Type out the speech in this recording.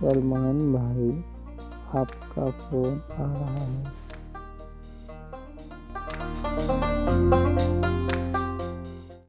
सलमान भाई आपका फ़ोन आ रहा है।